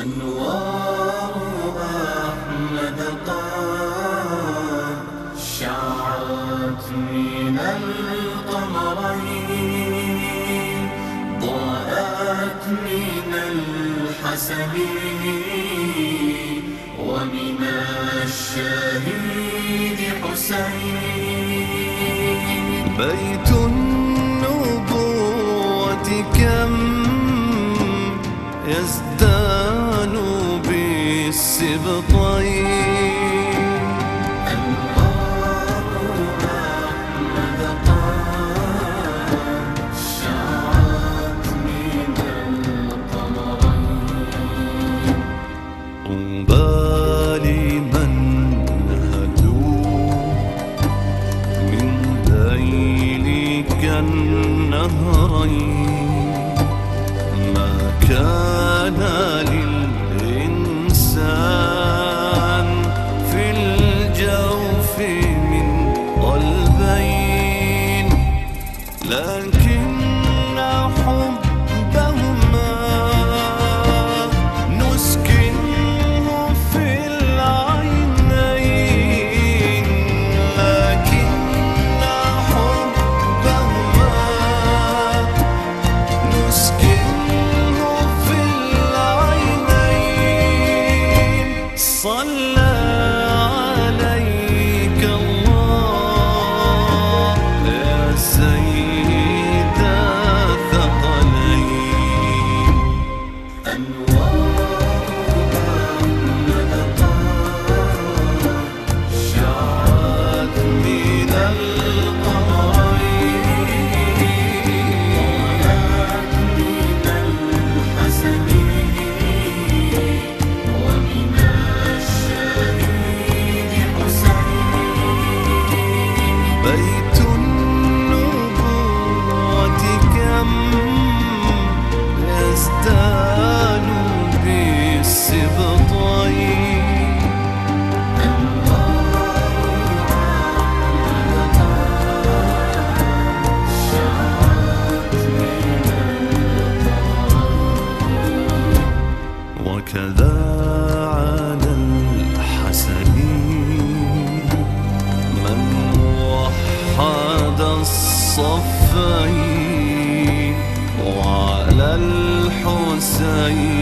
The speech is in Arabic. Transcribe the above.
أنوار أحمد قد شعت من القمرين ضاءت من الحسن ومن الشهيد حسين. بيت النهرين ما كان but الحسين.